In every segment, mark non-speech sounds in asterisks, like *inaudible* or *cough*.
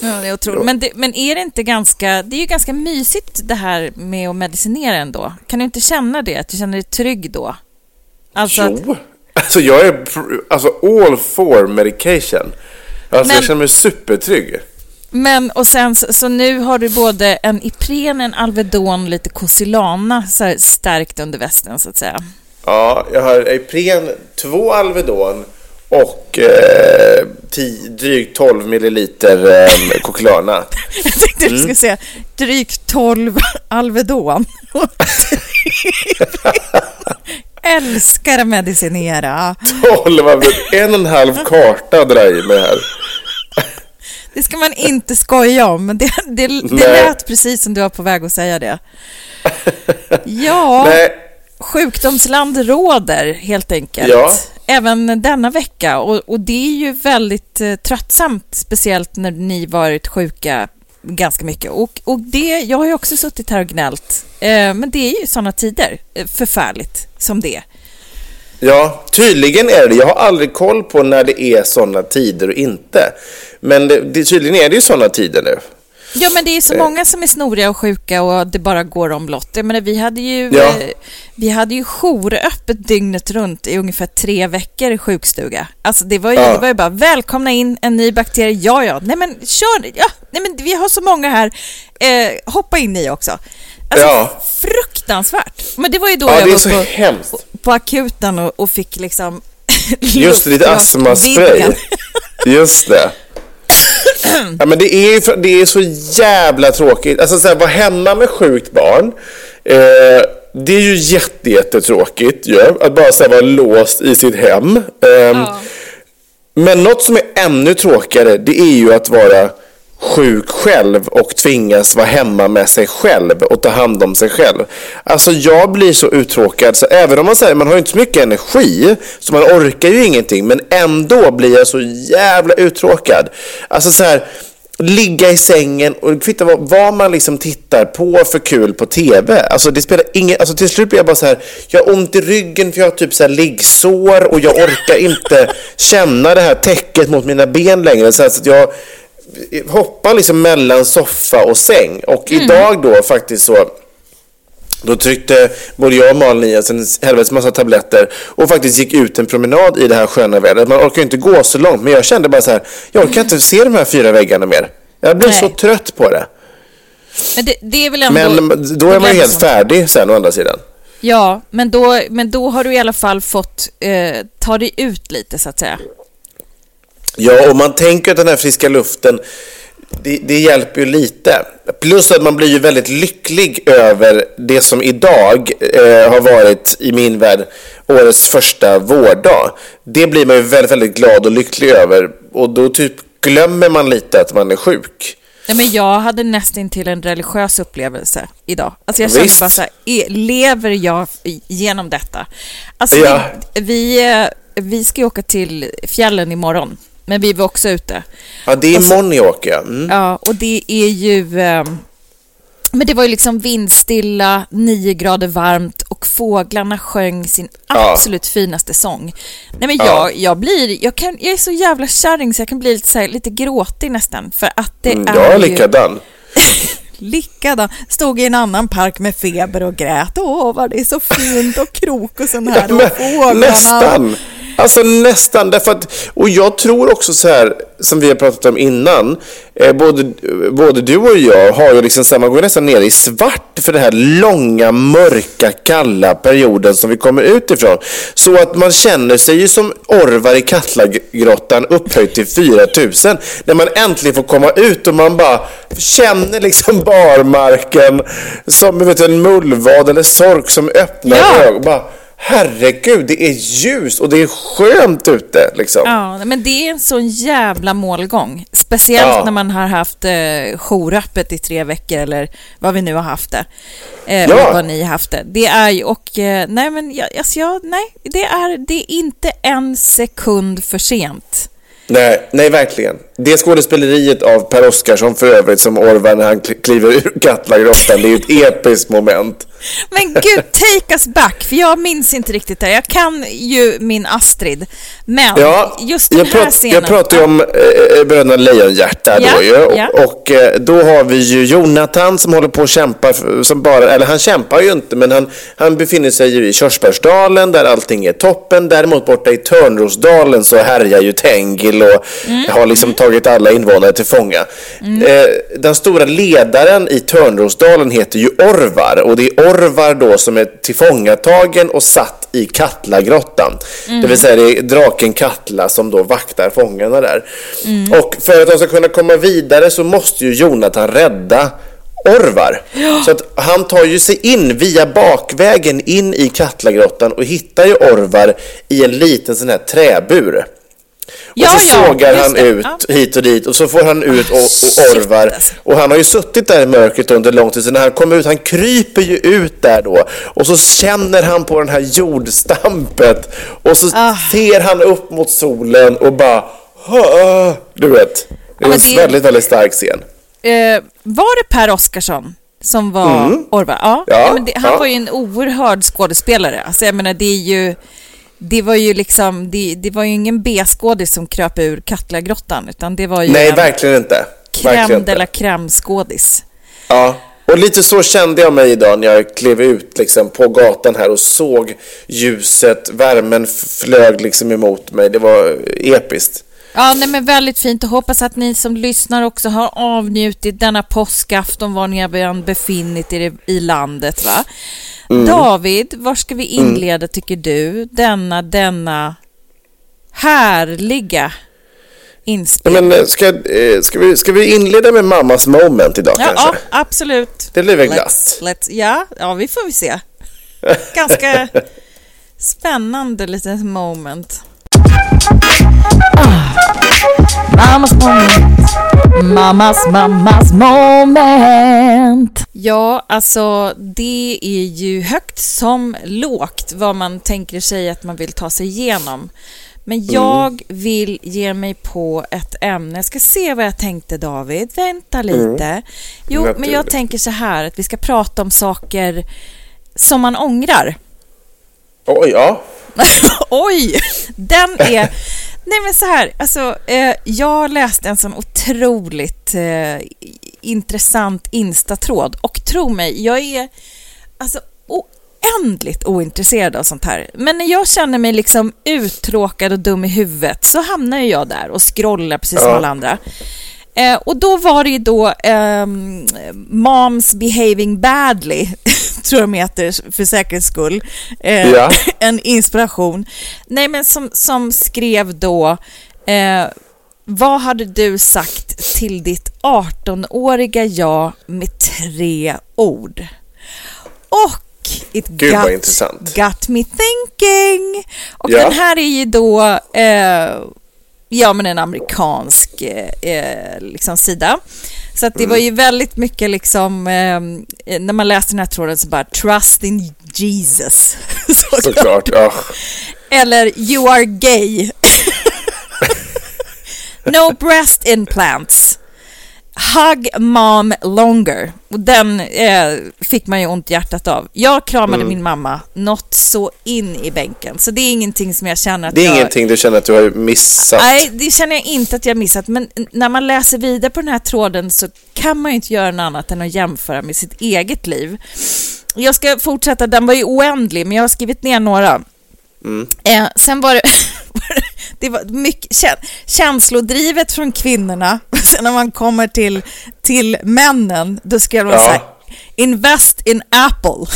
Ja, är otroligt. Men, det, men är det inte ganska... Det är ju ganska mysigt det här med att medicinera ändå. Kan du inte känna det? Att du känner dig trygg då? Alltså att, Jo, alltså jag är alltså all for medication. Alltså Men- jag känner mig supertrygg. men och sen så, nu har du både en Ipren, en Alvedon, lite Cosilana så stärkt under västen så att säga. Ja, jag har Ipren, två Alvedon och eh, tio, drygt 12 milliliter *laughs* eh, Coquelana. Jag tänkte du skulle säga drygt 12 Alvedon. *laughs* Älskar att medicinera. 12 Alvedon, en och en halv karta drar i mig här. Det ska man inte skoja om, men det, det, det lät precis som du var på väg att säga det. *laughs* Ja, Nej, sjukdomsland råder helt enkelt. Ja. Även denna vecka. Och, och det är ju väldigt eh, tröttsamt, speciellt när ni varit sjuka ganska mycket. Och, och det, jag har ju också suttit här och gnällt. Eh, men det är ju sådana tider, eh, förfärligt som det är. Ja, tydligen är det. Jag har aldrig koll på när det är sådana tider och inte. Men det, det, tydligen är det ju sådana tider nu. Ja, men det är så många som är snoriga och sjuka och det bara går omlott. Jag menar, vi hade ju, Ja. eh, vi hade ju jouröppet dygnet runt i ungefär tre veckor i sjukstuga. Alltså det var ju, Ja. det var ju bara välkomna in en ny bakterie. Ja, ja, nej men kör, ja, nej men vi har så många här. Eh, hoppa in ni också. Alltså Ja. fruktansvärt. Men det var ju då Ja, jag var på, hemskt. på akuten och, och fick liksom *laughs* Just det, lite astmaspray. *laughs* Just det. Ja, men det är, ju- det är så jävla tråkigt. Alltså så här, vara hemma med sjukt barn. Eh, det är ju jätte, jättetråkigt ju. Att bara så här, vara låst i sitt hem. Eh, Men något som är ännu tråkigare, det är ju att vara sjuk själv och tvingas vara hemma med sig själv och ta hand om sig själv. Alltså jag blir så uttråkad så även om man säger man har ju inte så mycket energi så man orkar ju ingenting men ändå blir jag så jävla uttråkad. Alltså så här ligga i sängen och det kvittar vad, vad man liksom tittar på för kul på TV. Alltså det spelar ingen, alltså till slut blir jag bara så här, jag har ont i ryggen för jag har typ så här liggsår och jag orkar inte känna det här täcket mot mina ben längre så, här, så att jag hoppar liksom mellan soffa och säng. Och idag då faktiskt så då tryckte både jag och Malin i oss en helvetes massa tabletter och faktiskt gick ut en promenad i det här sköna vädret. Man orkar ju inte gå så långt, men jag kände bara så här, jag orkar inte se de här fyra väggarna mer. Jag blir Nej. så trött på det. Men det, det är väl ändå... Men då är man ju helt färdig sen å andra sidan. Ja, men då, men då har du i alla fall fått eh, ta dig ut lite så att säga. Ja, och man tänker att den här friska luften, det, det hjälper ju lite. Plus att man blir ju väldigt lycklig över det som idag eh, har varit i min värld årets första vårdag. Det blir man ju väldigt, väldigt glad och lycklig över. Och då typ glömmer man lite att man är sjuk. Nej, men jag hade nästan till en religiös upplevelse idag. Alltså jag kände bara så här, "E- lever jag genom detta? Alltså Ja. vi, vi, eh, vi ska ju åka till fjällen imorgon, men vi var också ute. Ja, det är Och imorgon jag åker. Mm. Ja, och det är ju... ehm, Men det var ju liksom vindstilla, nio grader varmt och fåglarna sjöng sin absolut finaste sång. Nej men jag, Ja. jag blir, jag, kan, jag är så jävla kärring så jag kan bli lite, så här, lite gråtig nästan. För att det Mm, är Jag är ju... likadan. *laughs* Likadan. Stod i en annan park med feber och grät. Åh, vad det är så fint och krokusen här *laughs* Ja, och men fåglarna. nästan. Alltså nästan. Därför att, och jag tror också så här, som vi har pratat om innan, eh, både, både du och jag har ju liksom så här, man går nästan ner i svart för den här långa, mörka, kalla perioden som vi kommer ut ifrån. Så att man känner sig ju som orvar i Katlagrottan upphöjt till 4000 när man äntligen får komma ut och man bara känner liksom barmarken som vet, en mullvad eller sork som öppnar Ja. ögon. Bara, Herregud, det är ljust och det är skönt ute liksom. Ja, men det är en sån jävla målgång. Speciellt Ja. när man har haft eh, jouröppet i tre veckor eller vad vi nu har haft det. Eh, Ja. och vad ni har haft det. Det är ju, och eh, nej men jag, alltså jag, nej, det är, det är inte en sekund för sent. Nej, nej, verkligen. Det skådespeleriet av Per Oscarsson för övrigt som Orvar när han kl- kliver ur Katlagrottan, det är ju ett episkt moment. Men gud, *laughs* take us back, för jag minns inte riktigt det. Jag kan ju min Astrid, men Ja, just den här prat, scenen. jag pratar ju om eh, Bröderna Lejonhjärta Ja, då ju. Och, ja. och eh, då har vi ju Jonathan som håller på att kämpa, för- som bara, eller han kämpar ju inte, men han, han befinner sig ju i Körsbärsdalen där allting är toppen. Däremot borta i Törnrosdalen så härjar ju Tengil och Mm. har liksom tagit alla invånare till fånga. Eh, den stora ledaren i Törnrosdalen heter ju Orvar och det är Orvar då som är tillfångatagen och satt i Katlagrottan. Det vill säga det är draken Katla som då vaktar fångarna där. Och för att de ska kunna komma vidare så måste ju Jonathan rädda Orvar. Så att han tar ju sig in via bakvägen in i Katlagrottan och hittar ju Orvar i en liten sån här träbur. Och Ja, så ja, sågar han det. ut Ja. hit och dit och så får han ut och, och orvar. alltså. Och han har ju suttit där i mörkret under lång tid, så när han kommer ut, han kryper ju ut där då. Och så känner han på den här jordstampet. Och så Ah. ser han upp mot solen och bara... Du vet. Det är en det- väldigt, väldigt stark scen. Eh, var det Per Oscarsson som var Orvar? Ja, Mm. Ja, ja det, han var ju en oerhörd skådespelare. Alltså jag menar, det är ju... Det var ju liksom, det, det var ju ingen B-skådis som kröp ur Katlagrottan, utan det var ju Nej, en verkligen inte. Crème de la crème-skådis. Ja, och lite så kände jag mig idag när jag klev ut liksom på gatan här och såg ljuset, värmen flög liksom emot mig. Det var episkt. Ja, nej, men väldigt fint och hoppas att ni som lyssnar också har avnjutit denna påskafton var ni än befinnit er i, landet. Va? Mm. David, var ska vi inleda tycker du? Denna, denna härliga Ja, inspelning. Men ska, eh, ska, vi, ska vi inleda med mammas moment idag Ja, kanske? ja, absolut. Det blir väl Let's, glatt. let's, ja, ja, vi får vi se. Ganska *laughs* spännande litet moment. Mammas moment. Mammas, mammas moment. Ja, alltså det är ju högt som lågt vad man tänker sig att man vill ta sig igenom. Men jag vill ge mig på ett ämne. Jag ska se vad jag tänkte David. Vänta lite. Jo, Vet men jag tänker så här att vi ska prata om saker som man ångrar. Oj, ja. *laughs* Oj! Den är... Nej men så här, alltså, eh, jag läste en sån otroligt eh, intressant instatråd och tro mig, jag är alltså oändligt ointresserad av sånt här. Men när jag känner mig liksom uttråkad och dum i huvudet så hamnar jag där och scrollar precis som alla andra. Eh, och då var det ju då ehm, Moms behaving badly, *laughs* tror jag de heter för säkerhets skull. Eh, Ja. *laughs* en inspiration. Nej, men som, som skrev då eh, Vad hade du sagt till ditt 18-åriga jag med tre ord? Och it Gud, got, got me thinking. Och Ja. den här är ju då eh, ja, men en amerikansk eh, eh, liksom sida. Så att det var ju väldigt mycket liksom, eh, när man läste den här tråden så bara trust in Jesus. *laughs* Såklart. Såklart. Ja. Eller you are gay. *laughs* no breast implants. Hug mom longer. Och den eh, fick man ju ont i hjärtat av. Jag kramade Mm. min mamma något så in i bänken. Så det är ingenting som jag känner att Det är jag... ingenting du känner att du har missat? Nej, det känner jag inte att jag har missat. Men när man läser vidare på den här tråden så kan man ju inte göra något annat än att jämföra med sitt eget liv. Jag ska fortsätta, den var ju oändlig, men jag har skrivit ner några. Eh, sen var det, *laughs* *laughs* det var mycket kä- känslodrivet från kvinnorna. *laughs* Sen när man kommer till, till männen, då skrev de Ja. så här, invest in Apple.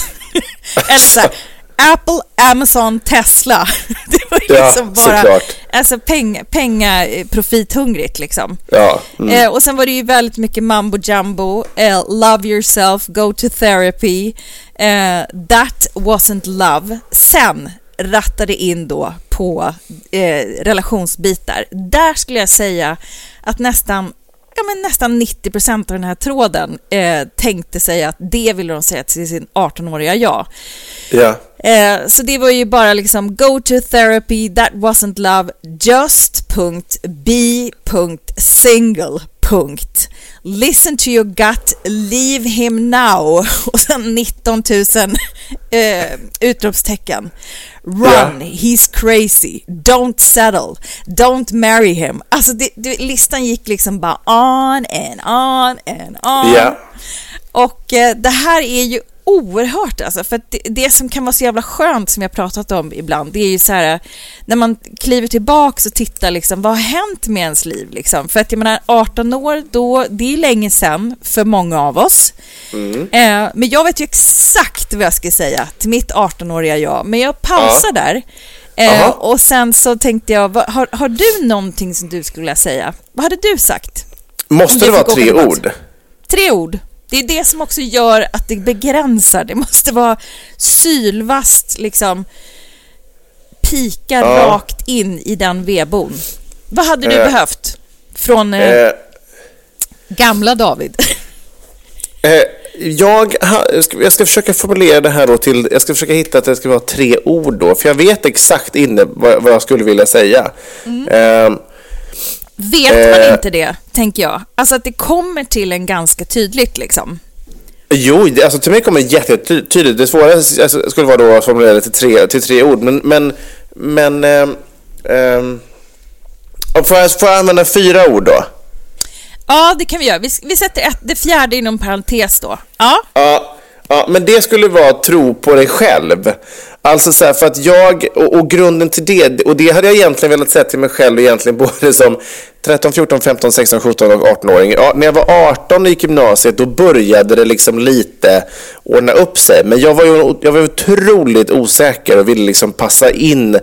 *laughs* Eller så här, Apple, Amazon, Tesla. Det var Ja, liksom bara såklart. alltså peng, penga, profithungrigt liksom. Ja. Mm. Eh, och sen var det ju väldigt mycket mambo jumbo, eh, love yourself, go to therapy, eh, that wasn't love. Sen rattade in då på eh, relationsbitar. Där skulle jag säga att nästan Ja, men nästan 90 procent av den här tråden eh, tänkte sig att det ville de säga till sin 18-åriga jag. ja. Eh, så det var ju bara liksom go to therapy, that wasn't love, just punkt, be punkt, single punkt. Listen to your gut, leave him now. *laughs* Och sen 19 000 eh, utropstecken. Run, Ja. he's crazy, don't settle, don't marry him. Alltså det, det, listan gick liksom bara on and on and on. Ja. Och eh, det här är ju oerhört alltså, för det, det som kan vara så jävla skönt som jag pratat om ibland, det är ju så här när man kliver tillbaks och tittar liksom, vad har hänt med ens liv liksom? För att jag menar 18 år, då, det är länge sedan för många av oss. Eh, men jag vet ju exakt vad jag ska säga till mitt 18-åriga jag, men jag pausar där. Eh, och sen så tänkte jag, vad, har, har du någonting som du skulle vilja säga? Vad hade du sagt? Måste det vara tre ord? Tre ord. Det är det som också gör att det begränsar. Det måste vara sylvast, liksom pika Ja. rakt in i den vedboden. Vad hade du Eh, behövt från eh, Eh, gamla David? *laughs* eh, jag, jag ska- försöka formulera det här då till, jag ska försöka hitta att det ska vara tre ord då, för jag vet exakt inne vad, vad jag skulle vilja säga. Mm. Eh, Vet man Eh. inte det, tänker jag? Alltså att det kommer till en ganska tydligt liksom. Jo, det, alltså till mig kommer det jättetydligt. Det svåra alltså, skulle vara då att formulera det till tre, till tre ord. Men, men, men ehm, och får, jag, får jag använda fyra ord då? Ja, det kan vi göra. Vi, vi sätter ett, det fjärde inom parentes då. Ja, Ja, ja, men det skulle vara tro på dig själv. Alltså så här, för att jag, och, och grunden till det, och det hade jag egentligen velat säga till mig själv egentligen *laughs* både som 13, 14, 15, 16, 17 och 18-åring. Ja, när jag var 18 och gick gymnasiet, då började det liksom lite ordna upp sig. Men jag var ju jag var otroligt osäker och ville liksom passa in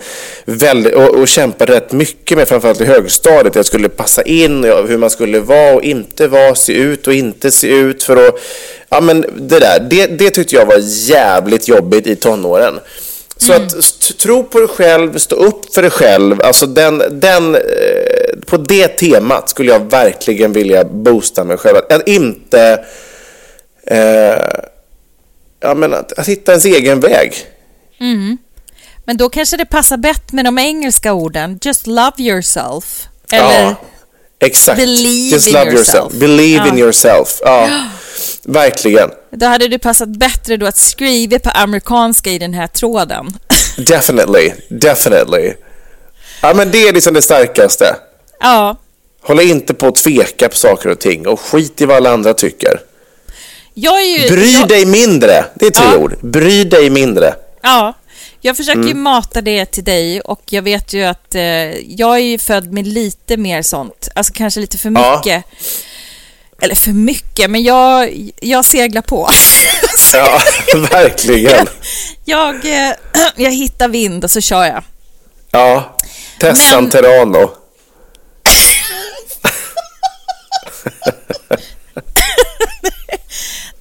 väldigt, och, och kämpa rätt mycket med, framförallt i högstadiet. Jag skulle passa in, hur man skulle vara och inte vara, se ut och inte se ut för att Ja men det där, det, det tyckte jag var jävligt jobbigt i tonåren. Så att st- tro på dig själv, stå upp för dig själv, alltså den, den, eh, på det temat skulle jag verkligen vilja boosta mig själv. Att, att inte, eh, ja men att, att hitta ens egen väg. men då kanske det passar bättre med de engelska orden. Just love yourself. Eller... Ja, exakt. Believe Just in love yourself. yourself. Believe in Ja. yourself. Ja, *gasps* verkligen. Då hade det passat bättre då att skriva på amerikanska i den här tråden. *laughs* Definitely, definitely. Ja men det är liksom det starkaste. ja, Hålla inte på att tveka på saker och ting och skit i vad alla andra tycker. jag är ju... Bry jag, dig mindre. Det är tre Ja. ord. Bry dig mindre. Ja, jag försöker ju Mm. mata det till dig och jag vet ju att eh, jag är ju född med lite mer sånt. Alltså kanske lite för Ja. Eller för mycket, men jag, jag seglar på. *laughs* Ja, verkligen. jag, eh, *clears throat* jag hittar vind och så kör jag. Ja. Tessan Men- Terrano. *laughs*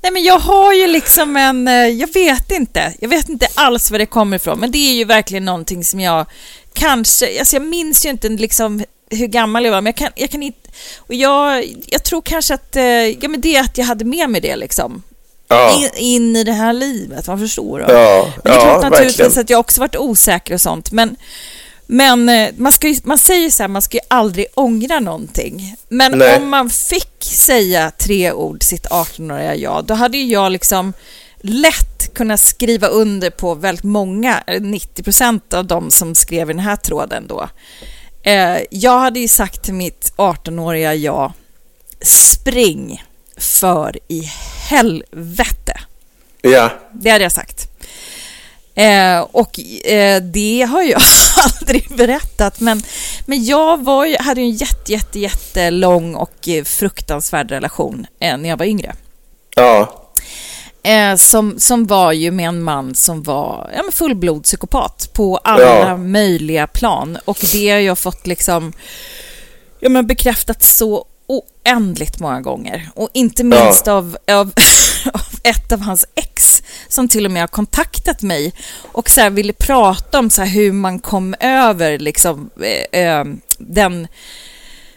Nej men jag har ju liksom en, eh, jag vet inte, jag vet inte alls var det kommer ifrån, men det är ju verkligen någonting som jag kanske, alltså jag minns ju inte liksom hur gammal jag var, men jag kan, jag kan inte, och jag, jag tror kanske att, eh, ja men det att jag hade med mig det liksom. Ja. In, in i det här livet, man förstår. då. Ja, men det är ja, klart naturligtvis verkligen. att jag också varit osäker och sånt, men Men eh, man, ska ju, man säger så här, man ska ju aldrig ångra någonting. Men Nej. om man fick säga tre ord sitt 18-åriga jag, då hade ju jag liksom lätt kunnat skriva under på väldigt många, eh, 90 procent av de som skrev i den här tråden då. Eh, jag hade ju sagt till mitt 18-åriga jag, spring för i helvete. Ja. Det hade jag sagt. Eh, och eh, det har jag *laughs* aldrig berättat, men, men jag var ju, hade ju en jätte, jätte, jättelång och eh, fruktansvärd relation eh, när jag var yngre. Ja. Eh, som, som var ju med en man som var ja, fullblodspsykopat på alla Ja. möjliga plan. Och det har jag fått liksom ja, men bekräftat så oändligt många gånger. Och inte minst av, av, *laughs* av ett av hans ex som till och med har kontaktat mig och så ville prata om så hur man kom över liksom, eh, eh, den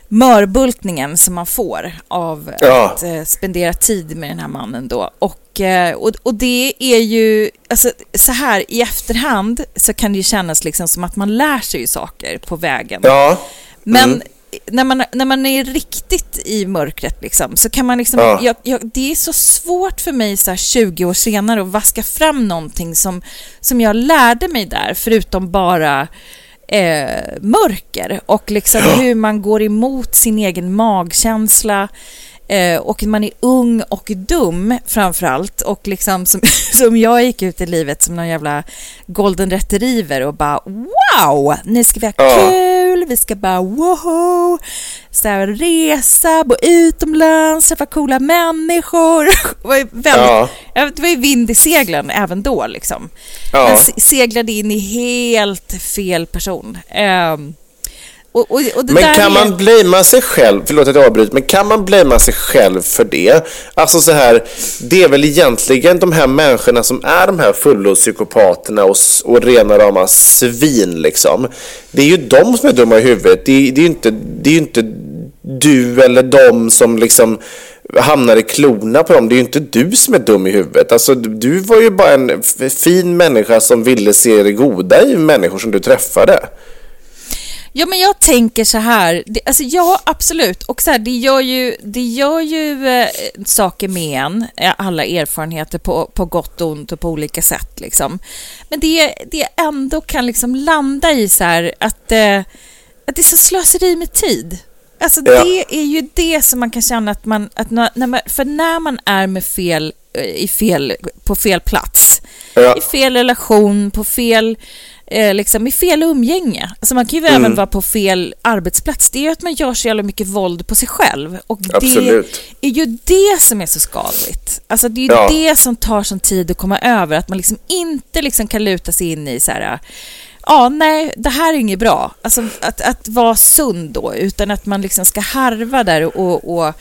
mörbultningen som man får av Ja. att eh, spendera tid med den här mannen då. Och, eh, och, och det är ju, alltså så här i efterhand så kan det ju kännas liksom som att man lär sig saker på vägen. Ja. Men Mm. när, man, när man är riktigt i mörkret liksom, så kan man liksom... Ja. Jag, jag, det är så svårt för mig så här 20 år senare att vaska fram någonting som, som jag lärde mig där, förutom bara eh, mörker och liksom hur man går emot sin egen magkänsla eh, och man är ung och dum framför allt och liksom som, *laughs* som jag gick ut i livet som någon jävla golden retriever och bara wow, nu ska vi ha kul, vi ska bara woho, så här, resa, bo utomlands, träffa coola människor. *laughs* Det var ju väldigt, Ja. Det var ju vind i seglen även då liksom. Ja. Seglade in i helt fel person. Ehm, och, och, och Men kan är- man blamea sig själv, förlåt att jag avbryter, men kan man blamea sig själv för det? Alltså så här, det är väl egentligen de här människorna som är de här fullblodspsykopaterna och, och rena rama svin liksom. Det är ju de som är dumma i huvudet. Det är, det är ju inte, det är inte du eller de som liksom hamnar i klorna på dem. Det är ju inte du som är dum i huvudet. Alltså, du var ju bara en fin människa som ville se det goda i människor som du träffade. Ja, men jag tänker så här. Det, alltså, ja, absolut. Och så här, det gör ju, det gör ju eh, saker med en, eh, alla erfarenheter på, på gott och ont och på olika sätt. Liksom. Men det, det ändå kan liksom landa i så här att, eh, att det är så slöseri med tid. Alltså Ja. det är ju det som man kan känna att man, att när, man för när man är med fel, eh, i fel, på fel plats, Ja. i fel relation, på fel, eh, liksom i fel umgänge. Alltså man kan ju Mm. även vara på fel arbetsplats. Det är ju att man gör så jävla mycket våld på sig själv. Och Absolut. det är ju det som är så skadligt. Alltså det är ju Ja. det som tar sån tid att komma över. Att man liksom inte liksom kan luta sig in i så här ja, nej, det här är inget bra. Alltså att, att vara sund då, utan att man liksom ska harva där och, och,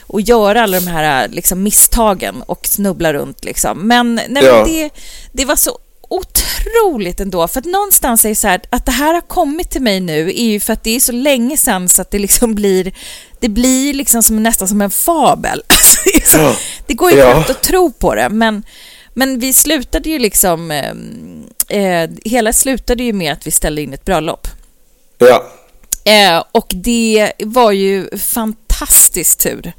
och göra alla de här liksom, misstagen och snubbla runt. Liksom. Men, nej, Ja. men det, det var så otroligt ändå, för att någonstans är det så här att det här har kommit till mig nu är ju för att det är så länge sedan så att det liksom blir det blir liksom som, nästan som en fabel. *laughs* Alltså, det, är så, Ja. det går ju Ja. knappt att tro på det, men, men vi slutade ju liksom... Eh, eh, hela slutade ju med att vi ställde in ett bröllop. Ja. Eh, och det var ju fantastisk tur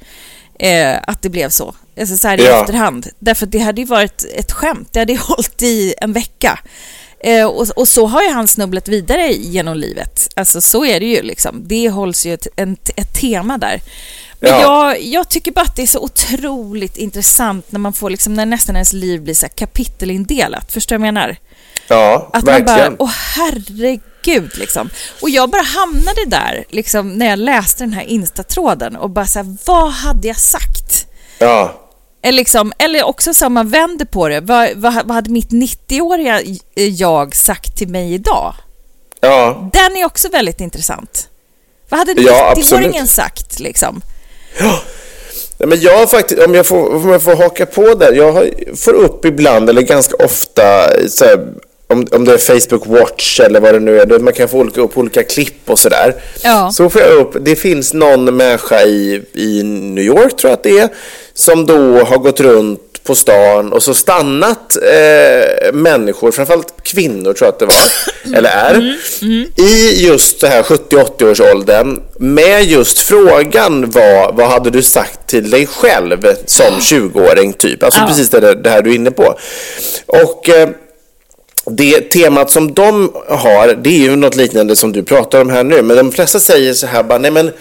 eh, att det blev så. Alltså så här i Ja. efterhand. Därför det hade ju varit ett skämt. Det hade ju *laughs* hållit i en vecka. Eh, och, och så har ju han snubblat vidare genom livet. Alltså så är det ju liksom. Det hålls ju ett, en, ett tema där. Men Ja. jag, jag tycker bara att det är så otroligt intressant när man får liksom, när nästan ens liv blir så kapitelindelat. Förstår du vad jag menar? Ja, Att man verkligen. bara, åh herregud liksom. Och jag bara hamnade där liksom när jag läste den här instatråden och bara så här, vad hade jag sagt? Ja. Eller, liksom, eller också så man vänder på det, vad, vad, vad hade mitt 90-åriga jag sagt till mig idag? Ja. Den är också väldigt intressant. Vad hade Ja, 90-åringen absolut. sagt liksom? Nej, men jag har faktiskt, om jag får, om jag får haka på där, jag får upp ibland, eller ganska ofta, så här, om, om det är Facebook Watch eller vad det nu är, man kan få olika, upp olika klipp och sådär. Ja. Så får jag upp, det finns någon människa i, i New York, tror jag att det är, som då har gått runt på stan och så stannat eh, människor, framförallt kvinnor tror jag att det var, eller är, i just det här 70-80-årsåldern med just frågan vad, vad hade du sagt till dig själv som 20-åring typ, alltså Ja. precis det, det här du är inne på. Och eh, det temat som de har, det är ju något liknande som du pratar om här nu, men de flesta säger så här bara, nej men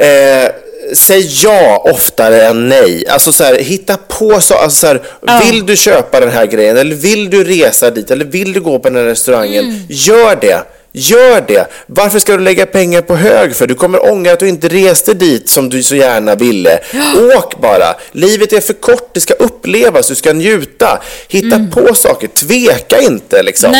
Eh, säg ja oftare än nej. Alltså så här, hitta på så, alltså så här, Vill du köpa den här grejen eller vill du resa dit eller vill du gå på den här restaurangen? Gör det. Gör det. Varför ska du lägga pengar på hög för? Du kommer ångra att du inte reste dit som du så gärna ville. *gasps* Åk bara. Livet är för kort. Det ska upplevas. Du ska njuta. Hitta på saker. Tveka inte liksom.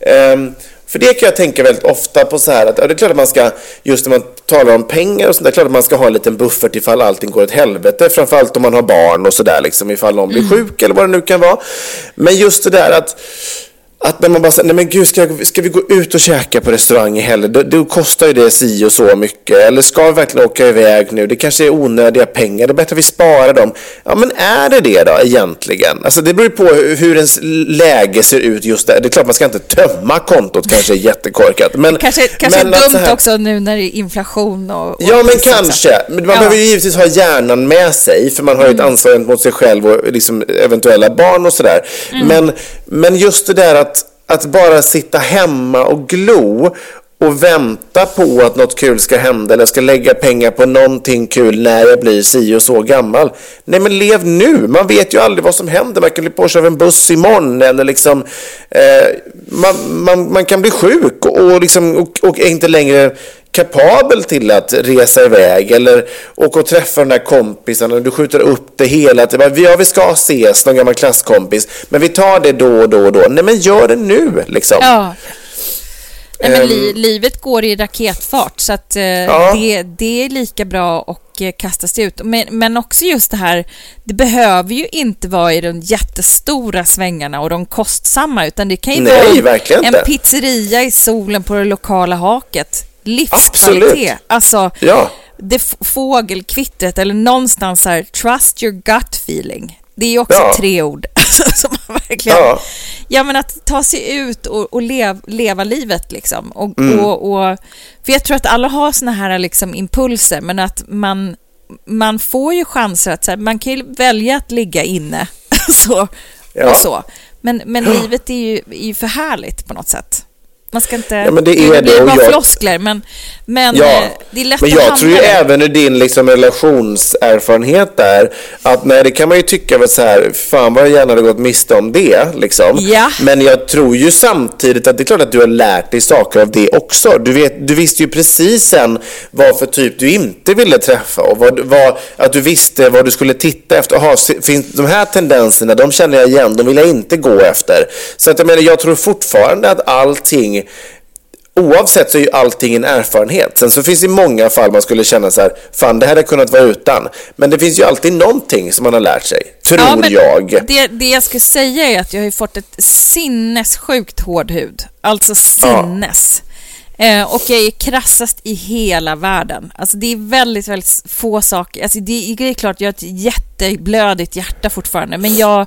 Ehm, för det kan jag tänka väldigt ofta på så här att ja, det är klart att man ska, just när man talar om pengar och sånt där, klart att man ska ha en liten buffert ifall allting går åt helvete, framförallt om man har barn och sådär liksom, ifall någon blir sjuk eller vad det nu kan vara. Men just det där att att när man bara säger, nej men gud, ska, jag- ska vi gå ut och käka på restaurang i helgen? Då, då kostar ju det si och så mycket. Eller ska vi verkligen åka iväg nu? Det kanske är onödiga pengar, det är bättre att vi sparar dem. Ja, men är det det då egentligen? Alltså det beror ju på hur, hur ens läge ser ut just där. Det är klart man ska inte tömma kontot, kanske är jättekorkat. Men, *laughs* Kanske, kanske men dumt här- också nu när det är inflation och... och Ja, men kanske. Men man Ja. behöver ju givetvis ha hjärnan med sig, för man har ju ett ansvar gentemot sig själv och liksom eventuella barn och sådär. Men, men just det där att, att bara sitta hemma och glo och vänta på att något kul ska hända eller ska lägga pengar på någonting kul när jag blir si och så gammal. Nej, men lev nu. Man vet ju aldrig vad som händer. Man kan bli påkörd av en buss imorgon eller liksom eh, man, man, man kan bli sjuk och, och, liksom, och, och är inte längre kapabel till att resa iväg eller åka och träffa den där kompisen du skjuter upp det hela tiden. Ja, vi ska ses, någon gammal klasskompis, men vi tar det då och då och då. Nej, men gör det nu liksom. Ja. Nej, men li, livet går i raketfart så att eh, Ja. det, det är lika bra att eh, kasta sig ut. Men, men också just det här, det behöver ju inte vara i de jättestora svängarna och de kostsamma utan det kan ju Nej, vara en inte. pizzeria i solen på det lokala haket. Livskvalitet. Absolut. Alltså, Ja. det fågelkvittret eller någonstans här, trust your gut feeling. Det är ju också Ja. tre ord *laughs* som verkligen... Ja. Ja, men att ta sig ut och, och lev, leva livet liksom. Och, Mm. och, och, för jag tror att alla har såna här liksom impulser, men att man, man får ju chanser att så här, man kan ju välja att ligga inne *laughs* så, Ja. och så. Men, men livet är ju, är ju för härligt på något sätt. Man ska inte... Ja, men det är blir det, och bara jag- floskler, men, men Ja, eh, det är lätt men att jag hamna tror ju även i din liksom relationserfarenhet där, att nej, det kan man ju tycka var så här, fan vad jag gärna hade gått miste om det, liksom. Ja. Men jag tror ju samtidigt att det är klart att du har lärt dig saker av det också. Du, vet, du visste ju precis sen vad för typ du inte ville träffa och vad, vad, att du visste vad du skulle titta efter. Aha, finns de här tendenserna, de känner jag igen, de vill jag inte gå efter. Så att jag menar, jag tror fortfarande att allting Oavsett så är ju allting en erfarenhet. Sen så finns det många fall man skulle känna så här, fan det här hade kunnat vara utan. Men det finns ju alltid någonting som man har lärt sig, tror Ja, men jag. Det, det jag skulle säga är att jag har ju fått ett sinnessjukt hård hud. Alltså sinnes. Eh, och jag är krassast i hela världen. Alltså det är väldigt, väldigt få saker. Alltså det, det är klart, jag har ett jätteblödigt hjärta fortfarande. Men jag,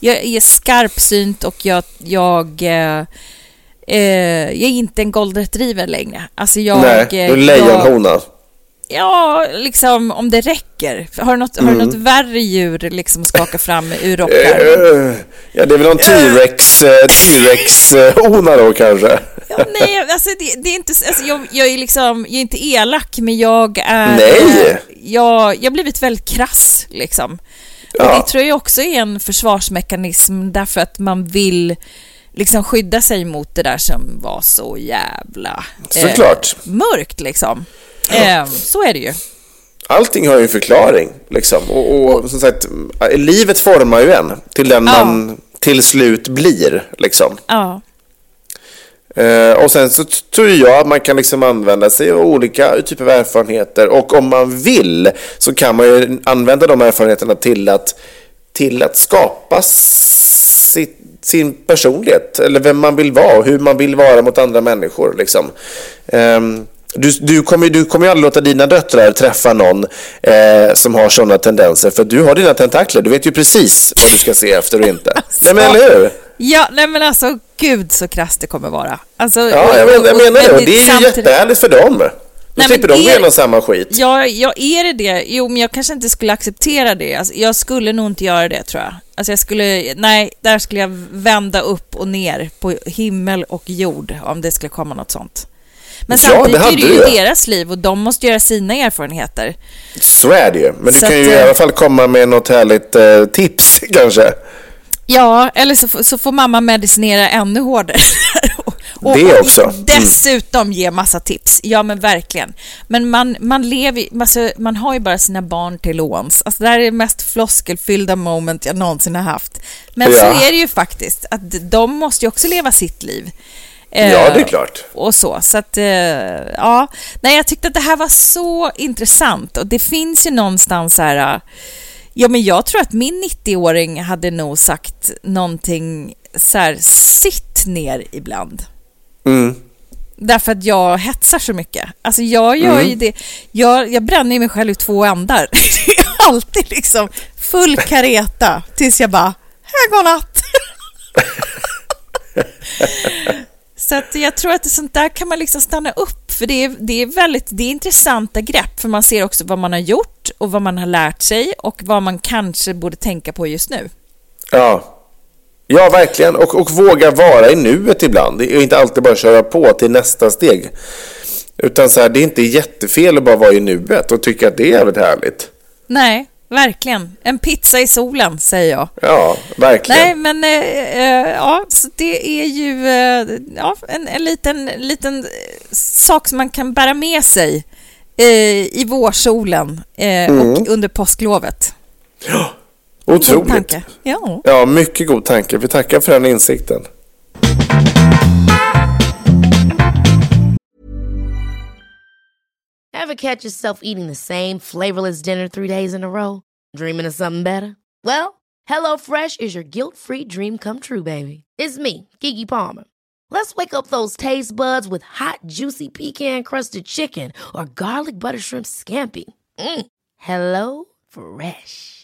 jag är skarpsynt och jag... jag eh, eh, jag är inte en golden retriever längre. Alltså jag... Nej, du är eh, lejonhona. Ja, liksom om det räcker. Har du något, har Mm. du något värre djur liksom att skaka fram ur rockärmen? Eh, Ja, det är väl någon T-rex, eh, T-rex-hona då kanske. Ja, nej, alltså det, det är inte... Alltså, jag, jag är liksom... Jag är inte elak, men jag är... Nej. eh, Jag, jag har blivit väldigt krass, liksom. Och Ja. det tror jag också är en försvarsmekanism därför att man vill liksom skydda sig mot det där som var så jävla... Såklart. mörkt, liksom. Eh, så är det ju. Allting har ju en förklaring, liksom. Och, och som sagt, livet formar ju en till den Ja. man till slut blir, liksom. Ja. Eh, och sen så tror jag att man kan liksom använda sig av olika typer av erfarenheter och om man vill så kan man ju använda de erfarenheterna till att, till att skapa sin personlighet eller vem man vill vara och hur man vill vara mot andra människor. Liksom. Ehm, Du, du kommer du kommer ju aldrig låta dina döttrar träffa någon eh, som har sådana tendenser. För du har dina tentakler. Du vet ju precis vad du ska se efter och inte. *laughs* Nej, men eller hur? Ja, nej men alltså gud så krasst det kommer vara. Alltså, Ja, jag, men, jag menar det. Och det är ju samtidigt- jättehärligt för dem. Då Nej, slipper men de gå igenom samma skit. Ja, ja, är det det? Jo, men jag kanske inte skulle acceptera det. Alltså, jag skulle nog inte göra det, tror jag. Alltså, jag skulle, nej, där skulle jag vända upp och ner på himmel och jord om det skulle komma något sånt. Men Ja, samtidigt det är det du ju ju. deras liv och de måste göra sina erfarenheter. Så är det ju. Men du Så kan ju att, i eh, alla fall komma med något härligt eh, tips *laughs* kanske. Ja, eller så, så får mamma medicinera ännu hårdare. *laughs* och, Det också. och Mm. dessutom ge massa tips. Ja, men verkligen. Men man, man lever alltså, man har ju bara sina barn till låns. Alltså, det här är det mest floskelfyllda moment jag någonsin har haft. Men Ja. så är det ju faktiskt, att de måste ju också leva sitt liv. Eh, Ja, det är klart. och så. Så att, eh, ja. Nej, jag tyckte att det här var så intressant och det finns ju någonstans här... eh, Ja, men jag tror att min 90-åring hade nog sagt någonting så här, sitt ner ibland. Mm. Därför att jag hetsar så mycket. Alltså jag gör Mm. ju det. Jag, jag bränner mig själv i två ändar. *laughs* Alltid liksom full kareta tills jag bara, här går natt. *laughs* Så att jag tror att sånt där kan man liksom stanna upp, för det är, det är väldigt det är intressanta grepp, för man ser också vad man har gjort och vad man har lärt sig och vad man kanske borde tänka på just nu. Ja. Ja, verkligen. Och, och våga vara i nuet ibland. Det är inte alltid bara köra på till nästa steg. Utan så här, det är inte jättefel att bara vara i nuet och tycka att det är jävligt härligt. Nej, verkligen. En pizza i solen, säger jag. Ja, verkligen. Nej, men äh, äh, ja, det är ju äh, ja, en, en liten, liten sak som man kan bära med sig i vårsolen äh, och under påsklovet. God Otroligt. tanke. Ja. Ja, mycket god tanke. Vi tackar för den insikten. Ever catch yourself eating the same flavorless dinner three days in a row? Dreaming of something better? Well, HelloFresh is your guilt free dream come true, baby. It's me, Gigi Palmer. Let's wake up those taste buds with hot, juicy pecan crusted chicken or garlic butter shrimp scampi. Mm. Hello Fresh.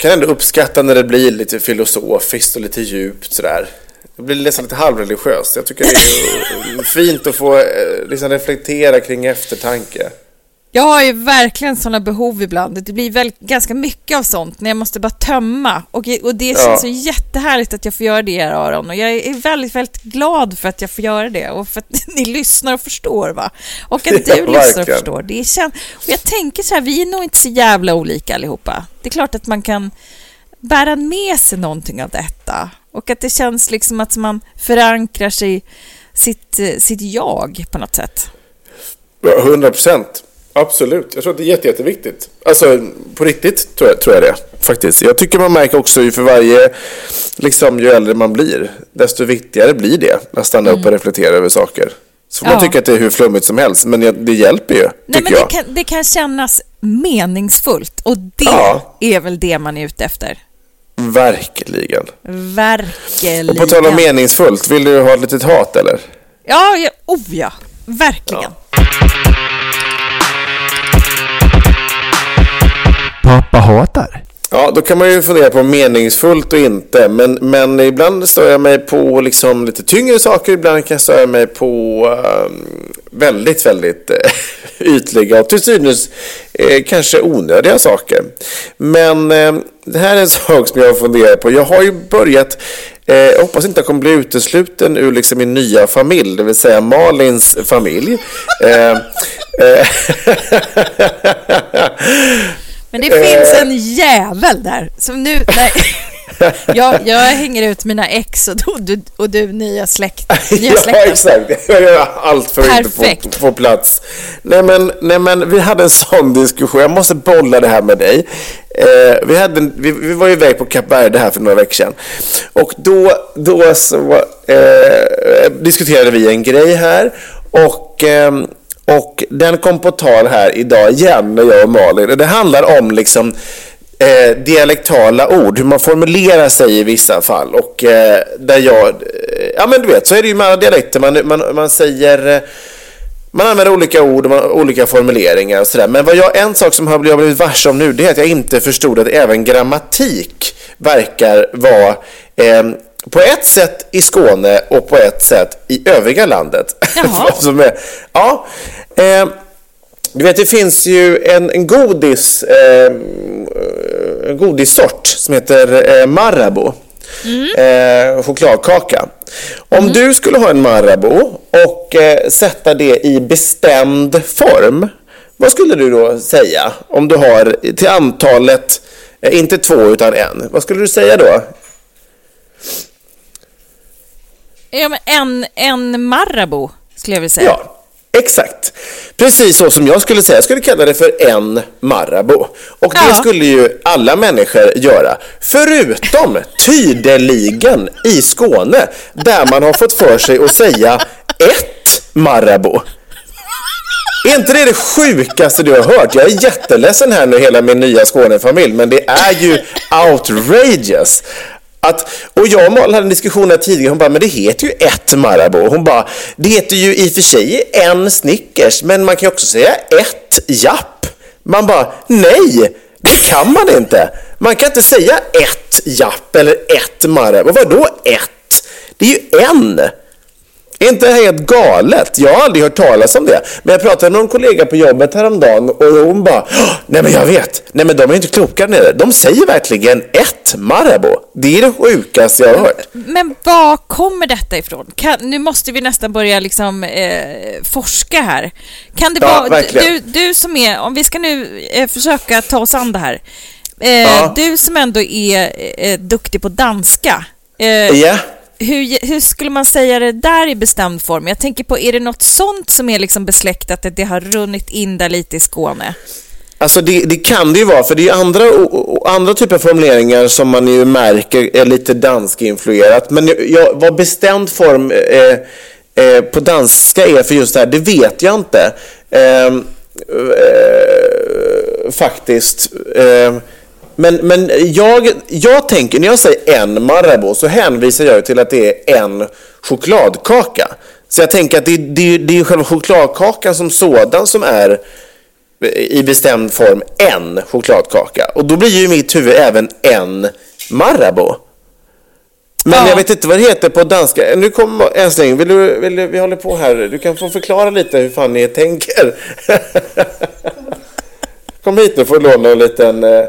Kan ändå uppskatta när det blir lite filosofiskt och lite djupt sådär. Det blir nästan lite halvreligiöst. Jag tycker det är fint att få eh, liksom reflektera kring eftertanke. Jag har ju verkligen sådana behov ibland. Det blir väl ganska mycket av sånt när jag måste bara tömma. Och, och det känns Ja. så jättehärligt att jag får göra det här Aron. Och jag är väldigt, väldigt glad för att jag får göra det. Och för att *laughs* ni lyssnar och förstår va. Och att *laughs* Ja, du lyssnar och förstår. Det känd... och jag tänker så här, vi är nog inte så jävla olika allihopa. Det är klart att man kan bära med sig någonting av detta. Och att det känns liksom att man förankrar sig, sitt, eh, sitt jag på något sätt. Ja, 100 procent. Absolut. Jag tror att det är jätte, jätteviktigt. Alltså på riktigt tror jag, tror jag det. Faktiskt. Jag tycker man märker också ju för varje, liksom ju äldre man blir, desto viktigare blir det att stanna upp och reflektera över saker. Så får man Mm. Ja. tycka att det är hur flummigt som helst, men det- hjälper ju, Nej, men det kan, det kan kännas meningsfullt och det Ja. är väl det man är ute efter. Verkligen. Verkligen. Och på tal om meningsfullt, vill du ha ett litet hat eller? Ja, ja, oh ja. verkligen. Pappa hatar. Ja, då kan man ju fundera på meningsfullt och inte. Men, men ibland stör jag mig på liksom lite tyngre saker. Ibland kan jag störa mig på um, väldigt, väldigt uh, *laughs* ytliga och till synes uh, kanske onödiga saker. Men uh, det här är en *laughs* sak som jag funderar på. Jag har ju börjat eh, jag hoppas inte jag kommer bli utesluten ur liksom min nya familj, det vill säga Malins familj. Ehm, *laughs* Men det finns en jävel där som nu... Nej. *laughs* Jag, jag hänger ut mina ex och du, och du nya släkt. *laughs* Nya ja, exakt. Jag gör allt för att inte få, få plats. Nej men, nej, men vi hade en sån diskussion. Jag måste bolla det här med dig. Eh, vi, hade, vi, vi var iväg på Kap Verde här för några veckor sedan. Och då, då så, eh, diskuterade vi en grej här. Och... Eh, och den kom på tal här idag igen när jag och Malin. Det handlar om liksom eh, dialektala ord, hur man formulerar sig i vissa fall. Och eh, där jag, eh, ja men du vet, så är det ju med alla dialekter. Man, man, man säger, eh, man använder olika ord och olika formuleringar och sådär. Men vad jag, en sak som jag har blivit varse om nu, det är att jag inte förstod att även grammatik verkar vara eh, på ett sätt i Skåne och på ett sätt i övriga landet. *laughs* Som är, ja, eh, du vet, det finns ju en, en godis, eh, en godissort som heter eh, Marabou. Mm. Eh, chokladkaka. Om mm. du skulle ha en Marabou och eh, sätta det i bestämd form, vad skulle du då säga? Om du har till antalet, eh, inte två utan en, vad skulle du säga då? Ja, men en, en Marabou skulle jag vilja säga. Ja, exakt. Precis så som jag skulle säga. Jag skulle kalla det för en Marabou. Och det Ja. skulle ju alla människor göra. Förutom tydligen i Skåne, där man har fått för sig att säga ett Marabou. Är inte det det sjukaste du har hört? Jag är jätteledsen här nu, hela min nya Skånefamilj, men det är ju outrageous. Att, och jag och Malin hade en diskussion här tidigare, hon bara, men det heter ju ett Marabou. Hon bara, det heter ju i och för sig en Snickers, men man kan ju också säga ett Japp. Man bara, nej, det kan man inte. Man kan inte säga ett Japp eller ett Marabou. Vadå ett? Det är ju en. Inte helt galet? Jag har aldrig hört talas om det. Men jag pratade med en kollega på jobbet häromdagen och hon bara "Åh, Nej men jag vet. Nej men de är inte kloka nere. De säger verkligen ett Marabou. Det är det sjukaste jag har hört. Men var kommer detta ifrån? Kan, nu måste vi nästan börja liksom eh, forska här. Kan det Ja, vara... Du, du som är... Om vi ska nu eh, försöka ta oss an det här. Eh, Ja. Du som ändå är eh, duktig på danska. Ja hur, hur skulle man säga det där i bestämd form? Jag tänker på, är det något sånt som är liksom besläktat, att det har runnit in där lite i Skåne? Alltså det, det kan det ju vara, för det är ju andra, andra typer av formuleringar som man ju märker är lite dansk-influerat. Men jag, vad bestämd form eh, eh, på danska är för just det här, det vet jag inte. Ehm, eh, faktiskt. Ehm, men men jag, jag tänker, när jag säger en Marabou så hänvisar jag till att det är en chokladkaka. Så jag tänker att det, det, det är ju själva chokladkakan som sådan som är i bestämd form en chokladkaka. Och då blir ju i mitt huvud även en Marabou. Men Ja. jag vet inte vad det heter på danska. Nu kommer älskling, vill du, vill du, vi håller på här. Du kan få förklara lite hur fan ni tänker. *laughs* Kom hit nu får du låna en liten, eh,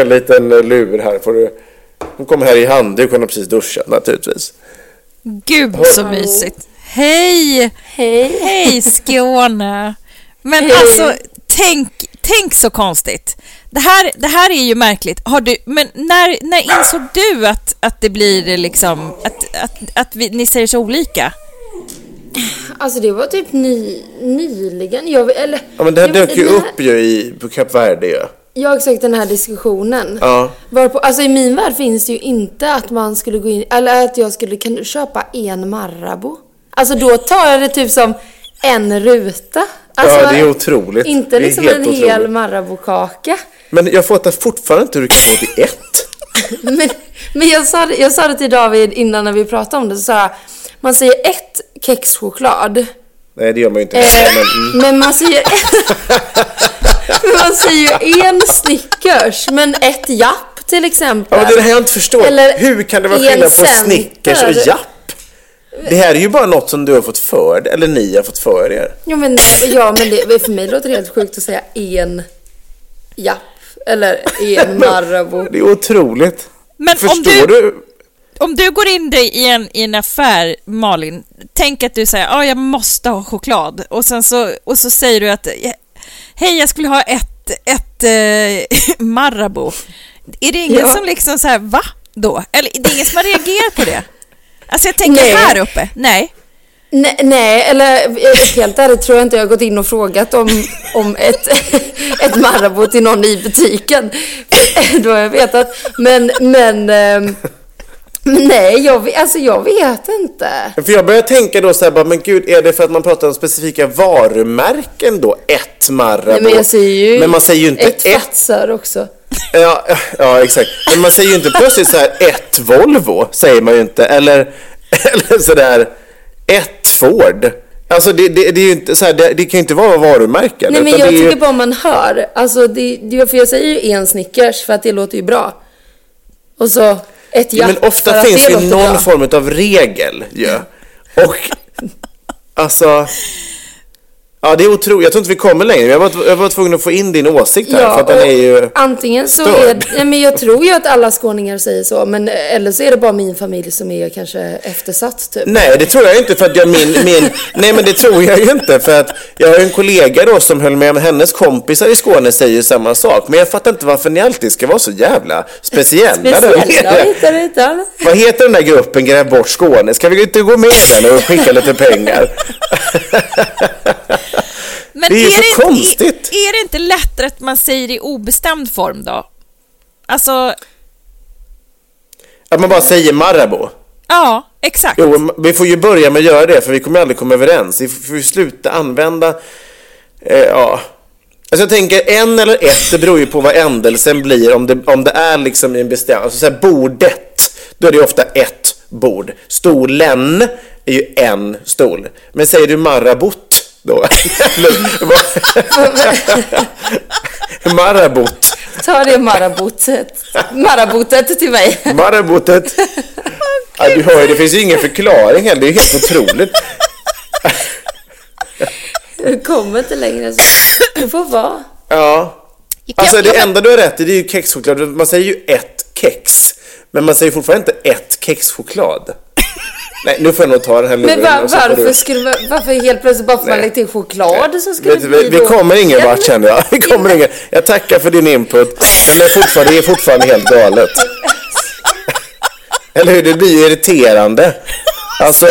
en liten lur här. Får du, hon kommer här i handduk, hon har precis duschat naturligtvis. Gud så mysigt. Hej! Hej. Hej Skåne! Men Hej. alltså, tänk, tänk så konstigt. Det här, det här är ju märkligt. Har du, men när, när insåg du att, att det blir liksom, att, att, att vi, ni säger så olika? Alltså det var typ ny, nyligen. Jag, eller, Ja, men det här dök ju upp ju i, på Kap Verde ju. Ja, exakt den här diskussionen. Ja. Varpå, alltså i min värld finns det ju inte att man skulle gå in, eller att jag skulle kunna köpa en Marabou. Alltså då tar jag det typ som en ruta. Alltså, Ja, det är otroligt. Inte Det liksom en hel otroligt. Marabou-kaka. Men jag fattar fortfarande inte hur du kan få till ett. *laughs* Men, men jag, sa det, jag sa det till David innan när vi pratade om det, så sa jag, man säger ett kexchoklad Nej, det gör man ju inte. Eh, Men, mm. Men man säger... men *laughs* man säger ju en Snickers, men ett Japp till exempel. Ja, men det är det här jag inte förstår. Eller Hur kan det vara skillnad på center. Snickers och Japp? Det här är ju bara något som du har fått för eller ni har fått för er. Ja men, ja, men det, för mig låter det helt sjukt att säga en Japp. Eller en *laughs* Marabou. Det är otroligt. Men Förstår om du, du? om du går in dig i en, i en affär, Malin, tänk att du säger ja, jag måste ha choklad och sen så, och så säger du att hej, jag skulle ha ett, ett eh, *laughs* Marabou. Är det ingen Ja. som liksom så här, va då? Eller det är ingen som har reagerat på det? Alltså jag tänker Nej. här uppe, nej. Nej, nej, eller eh, helt ärligt tror jag inte jag har gått in och frågat om, om ett, *laughs* ett Marabou till någon i butiken. *laughs* Då har jag vetat. Men, men, ehm, men *laughs* nej, jag, alltså jag vet inte. För jag börjar tänka då så här, bara, men gud, är det för att man pratar om specifika varumärken då? Ett Marabou. Nej, men jag säger ju Men man säger ju inte ett ett. Fatsar också. Ja, ja, exakt. Men man säger ju inte plötsligt så här ett Volvo, säger man ju inte. Eller, *laughs* eller sådär ett Ford. Alltså det, det, det är ju inte så här, det, det kan ju inte vara varumärken. Nej, men jag är ju- tycker bara man hör. Alltså, det, det, för jag säger ju en Snickers för att det låter ju bra. Och så ett Ja, men ofta finns det någon bra. form av regel ju. Och alltså... Ja, det är otroligt. Jag tror inte vi kommer längre. Jag var, jag var tvungen att få in din åsikt här. för att den är ju... antingen så störd. är nej, men jag tror ju att alla skåningar säger så, men eller så är det bara min familj som är kanske eftersatt typ. Nej, det tror jag inte för att jag min, min... Nej, men det tror jag ju inte för att jag har en kollega då som höll med, men hennes kompisar i Skåne säger samma sak. Men jag fattar inte varför ni alltid ska vara så jävla speciella. Speciella, du inte? Vad heter den där gruppen Gräv bort Skåne? Ska vi inte gå med den och skicka lite pengar? *laughs* Men Det är ju så inte, konstigt. Är, är det inte lättare att man säger i obestämd form då? Alltså, Att man bara säger Marabou. ja, exakt. Jo, vi får ju börja med att göra det för vi kommer aldrig komma överens. Vi får ju sluta använda, eh, ja. Alltså jag tänker en eller ett, det beror ju på vad ändelsen blir. Om det, om det är liksom i en bestämd, alltså så här, bordet, då är det ju ofta ett bord. Stolen är ju en stol. Men säger du marabot då? Marabot. Ta det marabotet. Marabotet till mig. Marabotet. Ja, du hör ju, det finns ju ingen förklaring heller. Det är helt otroligt. Du kommer inte längre. Så. Du får vara. Ja. Alltså det enda du har rätt i det är ju kexchoklad. Man säger ju ett kex. Men man säger fortfarande inte ett kexchoklad. Nej, nu får jag nog ta den här luren. Men var, och varför skulle man, varför helt plötsligt bara för man Nej. lägger till choklad så skulle Vet det vi, bli vi kommer ingen vart känner jag. Vi kommer ingen. Jag tackar för din input. Men det är fortfarande, det är fortfarande helt galet. Eller hur? Det blir ju irriterande. Alltså,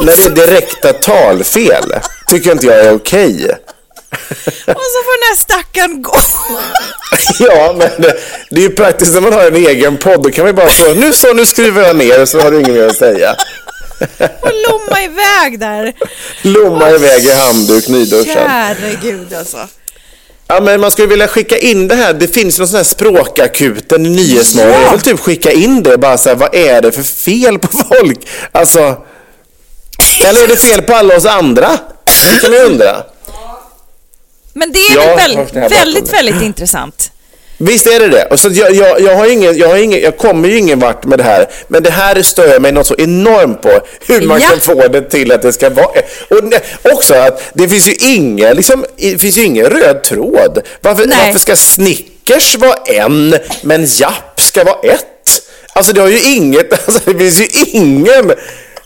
när det är direkta talfel tycker inte jag är okej. Och så får den här stackaren gå. *laughs* Ja, men det, det är ju praktiskt när man har en egen podd. Då kan man ju bara så, nu så, nu skriver jag ner så har du inget mer att säga. Och lomma iväg där. Lomma iväg i handduk, nyduschad. Käre gud alltså. Ja, men man skulle vilja skicka in det här. Det finns någon sån här språkakuten i Nyhetsmorgon. Jag vill typ skicka in det. Bara så här, vad är det för fel på folk? Alltså, eller är det fel på alla oss andra? Kan man undra. Men det är Ja, väl väldigt, det väldigt intressant. Visst är det det. Och så jag, jag, jag, har ingen, jag, har ingen, jag kommer ju ingen vart med det här. Men det här stör mig något så enormt på. Hur man Ja. kan få det till att det ska vara... Och ne- också att det finns ju ingen, liksom, det finns ju ingen röd tråd. Varför, Nej. varför ska Snickers vara en, men Japp ska vara ett? Alltså det har ju inget... *laughs* Alltså det finns ju ingen...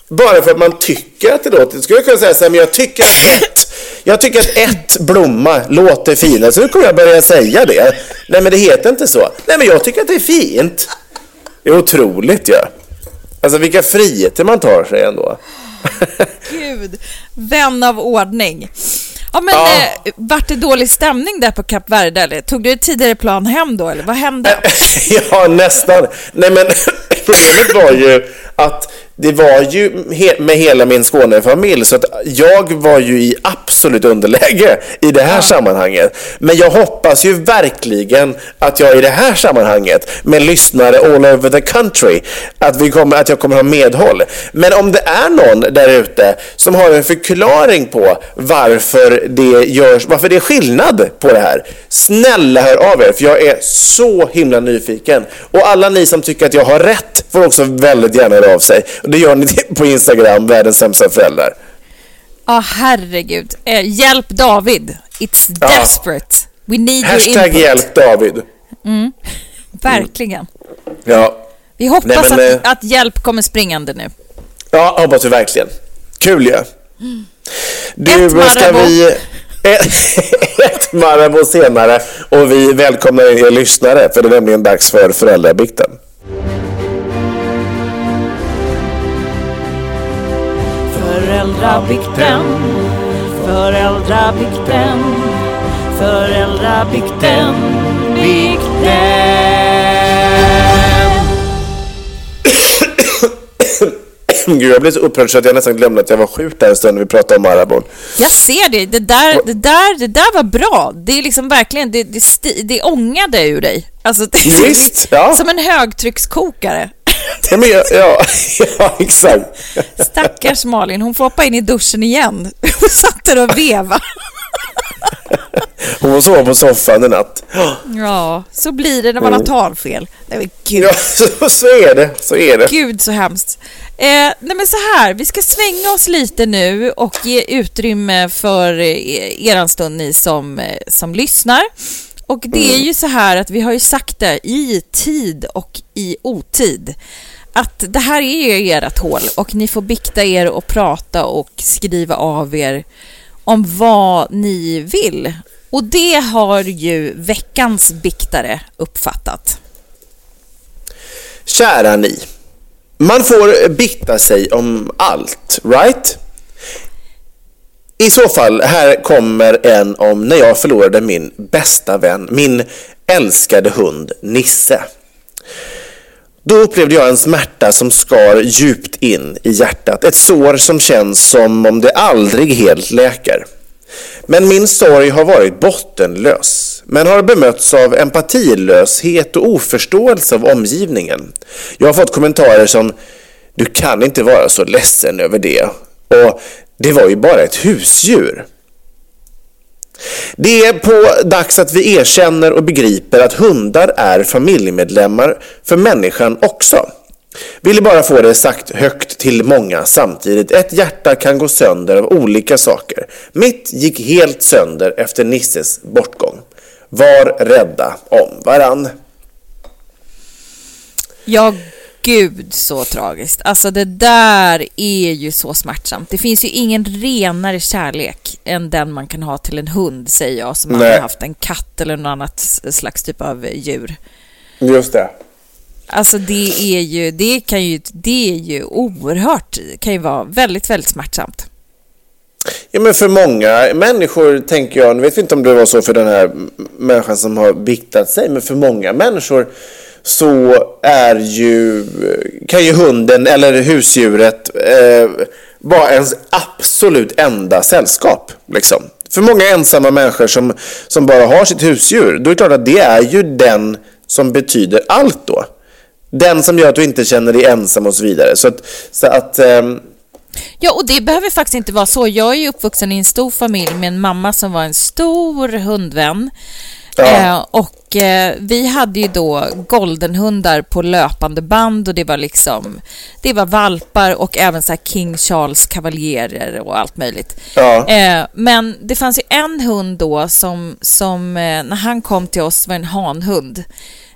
Bara för att man tycker att det låter... Skulle jag kunna säga så här, men jag tycker att ett... Jag tycker att ett blomma låter finare, så nu kommer jag börja säga det. Nej, men det heter inte så. Nej, men jag tycker att det är fint. Det är otroligt ju. Ja. Alltså vilka friheter man tar sig ändå. Gud, vän av ordning. Ja, men Ja. Eh, vart det dålig stämning där på Kap Verde? Eller? Tog du ett tidigare plan hem då, eller vad hände? *laughs* ja, nästan. Nej, men problemet var ju att det var ju med hela min Skånefamilj så att jag var ju i absolut underläge i det här sammanhanget. Men jag hoppas ju verkligen att jag i det här sammanhanget med lyssnare all over the country att, vi kommer, att jag kommer ha medhåll. Men om det är någon där ute som har en förklaring på varför det, görs, varför det är skillnad på det här. Snälla hör av er för jag är så himla nyfiken. Och alla ni som tycker att jag har rätt får också väldigt gärna höra av sig. Och det gör ni *laughs* på Instagram, världens sämsta föräldrar. Ja, herregud. Eh, hjälp David. It's Ja. desperate. We need your Hashtag input. hjälp David. *laughs* Verkligen. Ja, Vi hoppas Nej, men, att, eh, att hjälp kommer springande nu. ja hoppas vi verkligen. Kul ju. Du, Ett ska vi... *laughs* Ett Marabou senare och vi välkomnar er lyssnare för det är nämligen dags för föräldrabikten. Föräldrabikten, föräldrabikten, föräldrabikten, bikten. Gud, jag blev så upprörd så att jag nästan glömde att jag var sjuk där en stund när vi pratade om Marabou. Jag ser det. Det där, det där, det där var bra. Det är liksom verkligen, det, det, sti- det ångade ur dig. Alltså, det, Visst, ja. Som en högtryckskokare. Ja, men jag, ja, *laughs* ja, exakt. Stackars Malin, hon får hoppa in i duschen igen. Hon satt där och veva. Hon sov på soffan en natt. Ja, så blir det när man har talfel. Nej men gud. Ja, *laughs* så, så är det. Så är det. Gud så hemskt. Eh, nej men så här, vi ska svänga oss lite nu och ge utrymme för eh, eran stund ni som, eh, som lyssnar. Och det är ju så här att vi har ju sagt det i tid och i otid att det här är ju ert hål och ni får bikta er och prata och skriva av er om vad ni vill. Och det har ju veckans biktare uppfattat. Kära ni. Man får bikta sig om allt, right? I så fall, här kommer en om när jag förlorade min bästa vän, min älskade hund Nisse. Då upplevde jag en smärta som skar djupt in i hjärtat. Ett sår som känns som om det aldrig helt läker. Men min sorg har varit bottenlös, men har bemötts av empatilöshet och oförståelse av omgivningen. Jag har fått kommentarer som “Du kan inte vara så ledsen över det” och “Det var ju bara ett husdjur”. Det är på dags att vi erkänner och begriper att hundar är familjemedlemmar för människan också. Ville bara få det sagt högt till många samtidigt. Ett hjärta kan gå sönder av olika saker. Mitt gick helt sönder efter Nisses bortgång. Var rädda om varann. Jag gud så tragiskt. Alltså det där är ju så smärtsamt. Det finns ju ingen renare kärlek än den man kan ha till en hund, säger jag, som aldrig haft en katt eller något annat slags typ av djur. Just det. Alltså det är ju, det kan ju, det är ju oerhört, kan ju vara väldigt, väldigt smärtsamt. Ja, men för många människor tänker jag, nu vet vi inte om det var så för den här människan som har biktat sig, men för många människor så är ju, kan ju hunden eller husdjuret eh, vara ens absolut enda sällskap. Liksom. För många ensamma människor som, som bara har sitt husdjur, då är det klart att det är ju den som betyder allt då. Den som gör att du inte känner dig ensam och så vidare. Så att, så att eh, Ja, och det behöver faktiskt inte vara så. Jag är ju uppvuxen i en stor familj med en mamma som var en stor hundvän. Ja. Eh, och eh, vi hade ju då goldenhundar på löpande band och det var liksom, det var valpar och även så King Charles kavaljerer och allt möjligt. Ja. Eh, men det fanns ju en hund då som, som eh, när han kom till oss var en hanhund.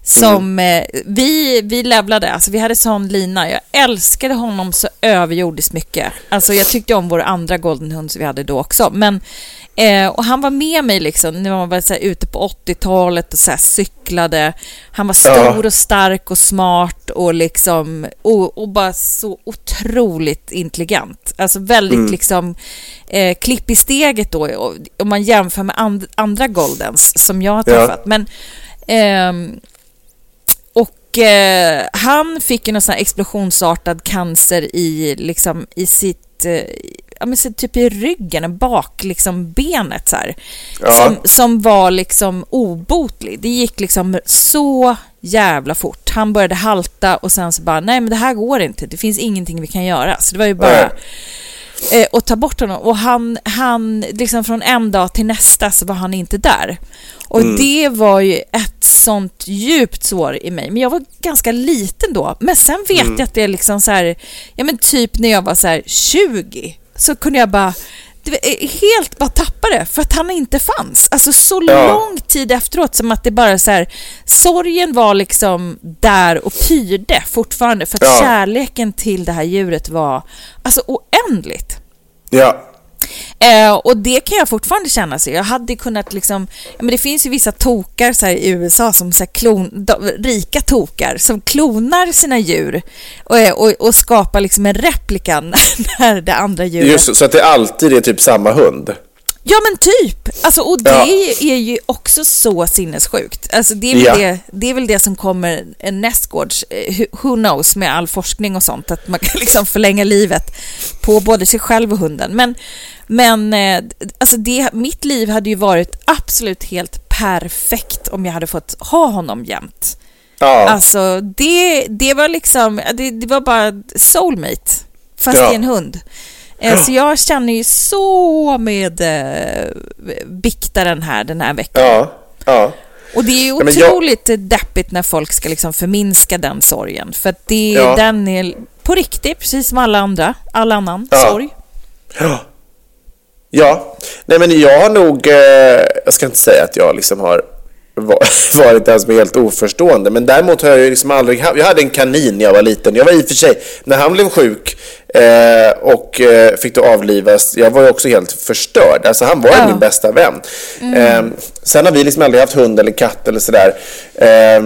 Som eh, vi, vi levlade, alltså vi hade sån lina. Jag älskade honom så överjordiskt mycket. Alltså jag tyckte om vår andra goldenhund som vi hade då också. Men, eh, och han var med mig liksom när man var så här, ute på 80-talet och så här, cyklade. Han var stor Ja. och stark och smart och liksom och, och bara så otroligt intelligent. Alltså väldigt liksom eh, klipp i steget då om man jämför med and, andra Goldens som jag har Ja. träffat. Men ehm, och eh, han fick ju någon sån här explosionsartad cancer i, liksom, i sitt eh, ja, men så typ i ryggen, bak, liksom benet så här, Ja. som, som var liksom obotlig. Det gick liksom så jävla fort. Han började halta och sen så bara, nej men det här går inte, det finns ingenting vi kan göra. Så det var ju bara eh, att ta bort honom. Och han, han, liksom från en dag till nästa så var han inte där. Och Mm. det var ju ett sånt djupt sår i mig. Men jag var ganska liten då. Men sen vet Mm. jag att det är liksom så här, ja men typ när jag var så här 20 så kunde jag bara eh, helt bara tappa det för att han inte fanns. Alltså så Ja. lång tid efteråt som att det bara så här, sorgen var liksom där och pyrde fortfarande för att Ja. kärleken till det här djuret var alltså oändligt. Ja. Eh, och det kan jag fortfarande känna. Så jag hade kunnat liksom, ja, men det finns ju vissa tokar så här, i USA som så här, klon, de, rika tokar som klonar sina djur och, och, och skapar liksom en replika när, *laughs* när det andra djuret Just det, så att det alltid är typ samma hund. Ja men typ! Alltså, och det Ja. är ju också så sinnessjukt. Alltså, det, är väl Ja. det, det är väl det som kommer nästgårds, eh, who- who knows, med all forskning och sånt, att man kan *laughs* liksom förlänga livet på både sig själv och hunden. Men, men eh, alltså det, mitt liv hade ju varit absolut helt perfekt om jag hade fått ha honom jämt. Ja. Alltså det, det var liksom, det, det var bara soulmate, fast Ja. i en hund. Eh, Så jag känner ju så med eh, biktaren här den här veckan. Ja. Ja. Och det är ju Ja, men jag- otroligt deppigt när folk ska liksom förminska den sorgen. För att det, Ja. den är på riktigt, precis som alla andra, all annan Ja. sorg. Ja. Ja. Nej men jag har nog, eh, jag ska inte säga att jag liksom har *laughs* varit den som är helt oförstående. Men däremot har jag ju liksom aldrig haft, jag hade en kanin när jag var liten. Jag var i och för sig, när han blev sjuk eh, och eh, fick då avlivas, jag var ju också helt förstörd. Alltså han var Ja. min bästa vän. Eh, sen har vi liksom aldrig haft hund eller katt eller sådär. Eh,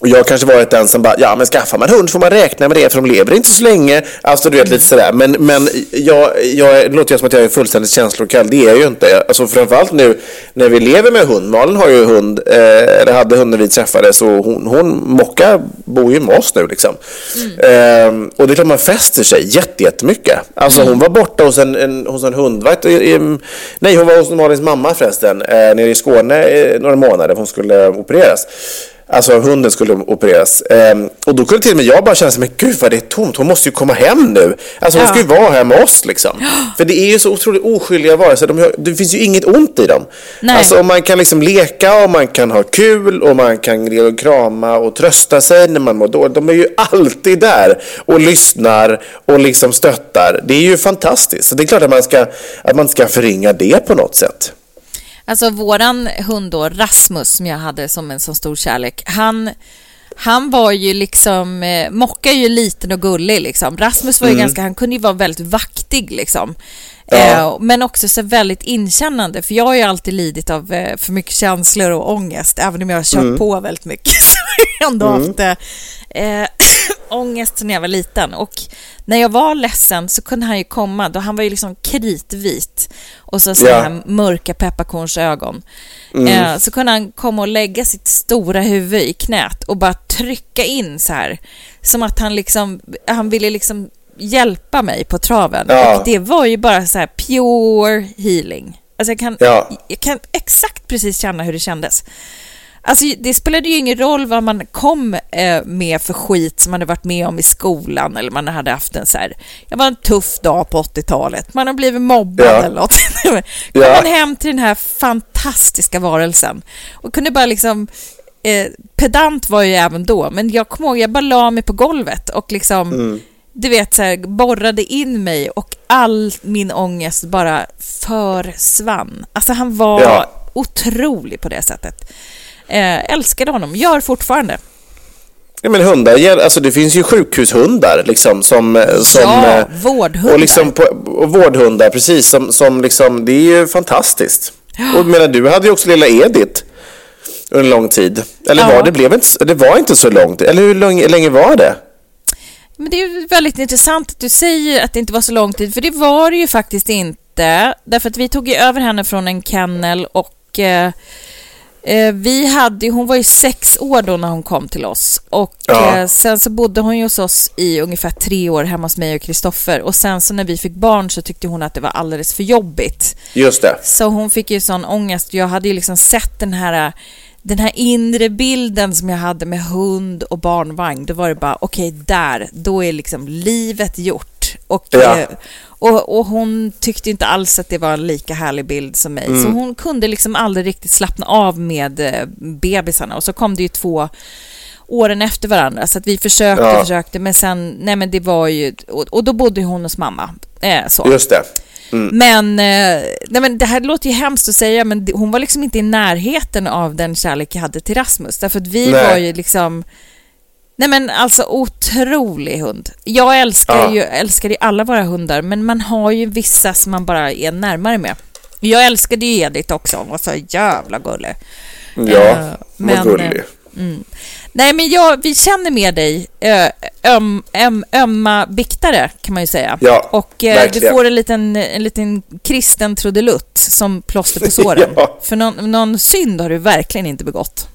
och jag har kanske varit den som bara, ja men skaffar man hund får man räkna med det för de lever inte så länge. Alltså du vet lite sådär. Men, men jag, jag, det låter ju som att jag är fullständigt känslokall. Det är jag ju inte. Alltså framförallt nu när vi lever med hund. Malin har ju hund, eh, eller hade hund när vi träffades och hon, hon Mocka bor ju med oss nu liksom. Ehm, och det är klart man fäster sig jätte- jättemycket. Alltså hon var borta hos en, en, hos en hundvakt. i- i- Nej, hon var hos Malins mamma förresten. Eh, nere i Skåne eh, några månader. Hon skulle opereras. Alltså hunden skulle opereras. Ehm, och då kunde till och med jag bara känna sig, men gud vad det är tomt, hon måste ju komma hem nu. Alltså hon Ja. ska ju vara här med oss liksom. *gasps* För det är ju så otroligt oskyldiga varelser, de, har- det finns ju inget ont i dem. Nej. Alltså om man kan liksom leka och man kan ha kul och man kan och krama och trösta sig när man mår dåligt. De är ju alltid där och lyssnar och liksom stöttar. Det är ju fantastiskt. Så det är klart att man ska, att man ska förringa det på något sätt. Alltså våran hund då, Rasmus, som jag hade som en så stor kärlek, han, han var ju liksom, eh, Mocka är ju liten och gullig liksom. Rasmus var ju ganska, han kunde ju vara väldigt vaktig liksom. Ja. Eh, men också så väldigt inkännande, för jag har ju alltid lidit av eh, för mycket känslor och ångest, även om jag har kört på väldigt mycket *laughs* så har jag ändå haft eh, eh, *clears throat* ångest när jag var liten. Och när jag var ledsen så kunde han ju komma, då han var ju liksom kritvit och så sådana Ja. här mörka pepparkornsögon. Eh, så kunde han komma och lägga sitt stora huvud i knät och bara trycka in så här. Som att han liksom, han ville liksom hjälpa mig på traven. Ja. Och det var ju bara så här pure healing. Alltså jag kan, Ja. jag kan exakt precis känna hur det kändes. Alltså det spelade ju ingen roll vad man kom eh, med för skit som man hade varit med om i skolan eller man hade haft en så här, jag var en tuff dag på 80-talet, man har blivit mobbad Ja. eller något. *laughs* Kom Ja. man hem till den här fantastiska varelsen och kunde bara liksom eh, pedant var jag ju även då, men jag kommer ihåg, jag bara la mig på golvet och liksom, Mm. Du vet, så här, borrade in mig och all min ångest bara försvann. Alltså han var Ja. otrolig på det sättet. Eh, älskade honom, gör fortfarande. Ja, men hundar, alltså det finns ju sjukhushundar liksom som... eh, som ja, eh, vårdhundar. Och, liksom på, och vårdhundar, precis. Som, som liksom, det är ju fantastiskt. Och menar, du hade ju också lilla Edith under en lång tid. Eller Ja. var det, blev inte, det var inte så långt. Eller hur lång, länge var det? Men det är väldigt intressant att du säger att det inte var så lång tid, för det var det ju faktiskt inte. Därför att vi tog ju över henne från en kennel och eh, Eh, vi hade, hon var ju sex år då när hon kom till oss och Ja. eh, sen så bodde hon ju hos oss i ungefär tre år hemma hos mig och Kristoffer och sen så när vi fick barn så tyckte hon att det var alldeles för jobbigt. Just det. Så hon fick ju sån ångest. Jag hade ju liksom sett den här, den här inre bilden som jag hade med hund och barnvagn. Då var det bara, okej, där, då är liksom livet gjort. Och, Ja. eh, och, och hon tyckte inte alls att det var en lika härlig bild som mig. Så hon kunde liksom aldrig riktigt slappna av med eh, bebisarna. Och så kom det ju två åren efter varandra. Så att vi försökte Ja. försökte, men sen, nej men det var ju, och, och då bodde hon hos mamma. Eh, så. Just det. Men, eh, nej men det här låter ju hemskt att säga, men hon var liksom inte i närheten av den kärlek jag hade till Rasmus. Därför att vi Nej. var ju liksom... Nej men alltså otrolig hund. Jag älskar, Ja. ju, älskar ju alla våra hundar, men man har ju vissa som man bara är närmare med. Jag älskade ju Edith också, hon var så jävla gullig. Ja, Eh, vad men, gullig. Nej men jag, vi känner med dig, ö, öm, öm, ömma biktare kan man ju säga. Ja, och eh, du får en liten, en liten kristen trudelutt som plåster på såren. *laughs* Ja. För någon, någon synd har du verkligen inte begått.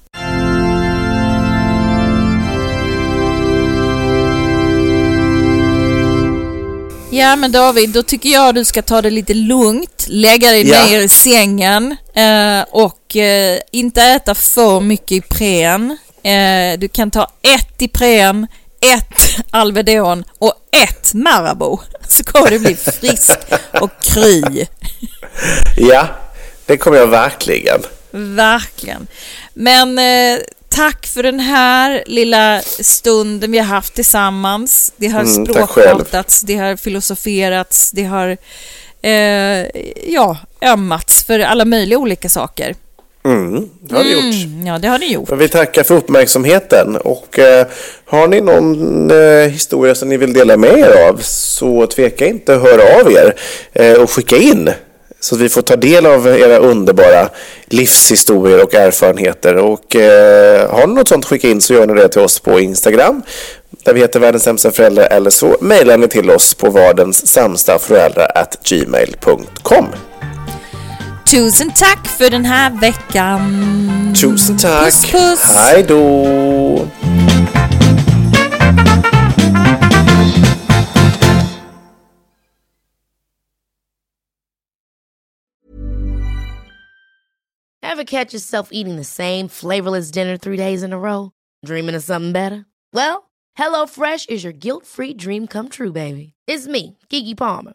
Ja men David, då tycker jag du ska ta det lite lugnt, lägga dig Ja. ner i sängen eh, och eh, inte äta för mycket Ipren. Eh, du kan ta ett Ipren, ett Alvedon och ett Marabou. Så kommer du bli frisk och kry. Ja, det kommer jag verkligen. Verkligen. Men eh, tack för den här lilla stunden vi har haft tillsammans. Det har Mm, språkpratats, det har filosoferats, det har eh, ja, ömmats för alla möjliga olika saker. Mm, det har det gjort. Mm, ja, det har ni gjort. Men vi tackar för uppmärksamheten och eh, har ni någon eh, historia som ni vill dela med er av så tveka inte att höra av er eh, och skicka in så att vi får ta del av era underbara livshistorier och erfarenheter. Och eh, har ni något sånt skicka in så gör ni det till oss på Instagram där vi heter världens sämsta föräldrar eller så mejlar ni till oss på vardens Tusen tack för den här veckan. Tusen tack! Puss, puss. Hej då! Ever catch yourself eating the same flavorless dinner three days in a row? Dreaming of something better? Well, HelloFresh is your guilt-free dream come true, baby. It's me, Kiki Palmer.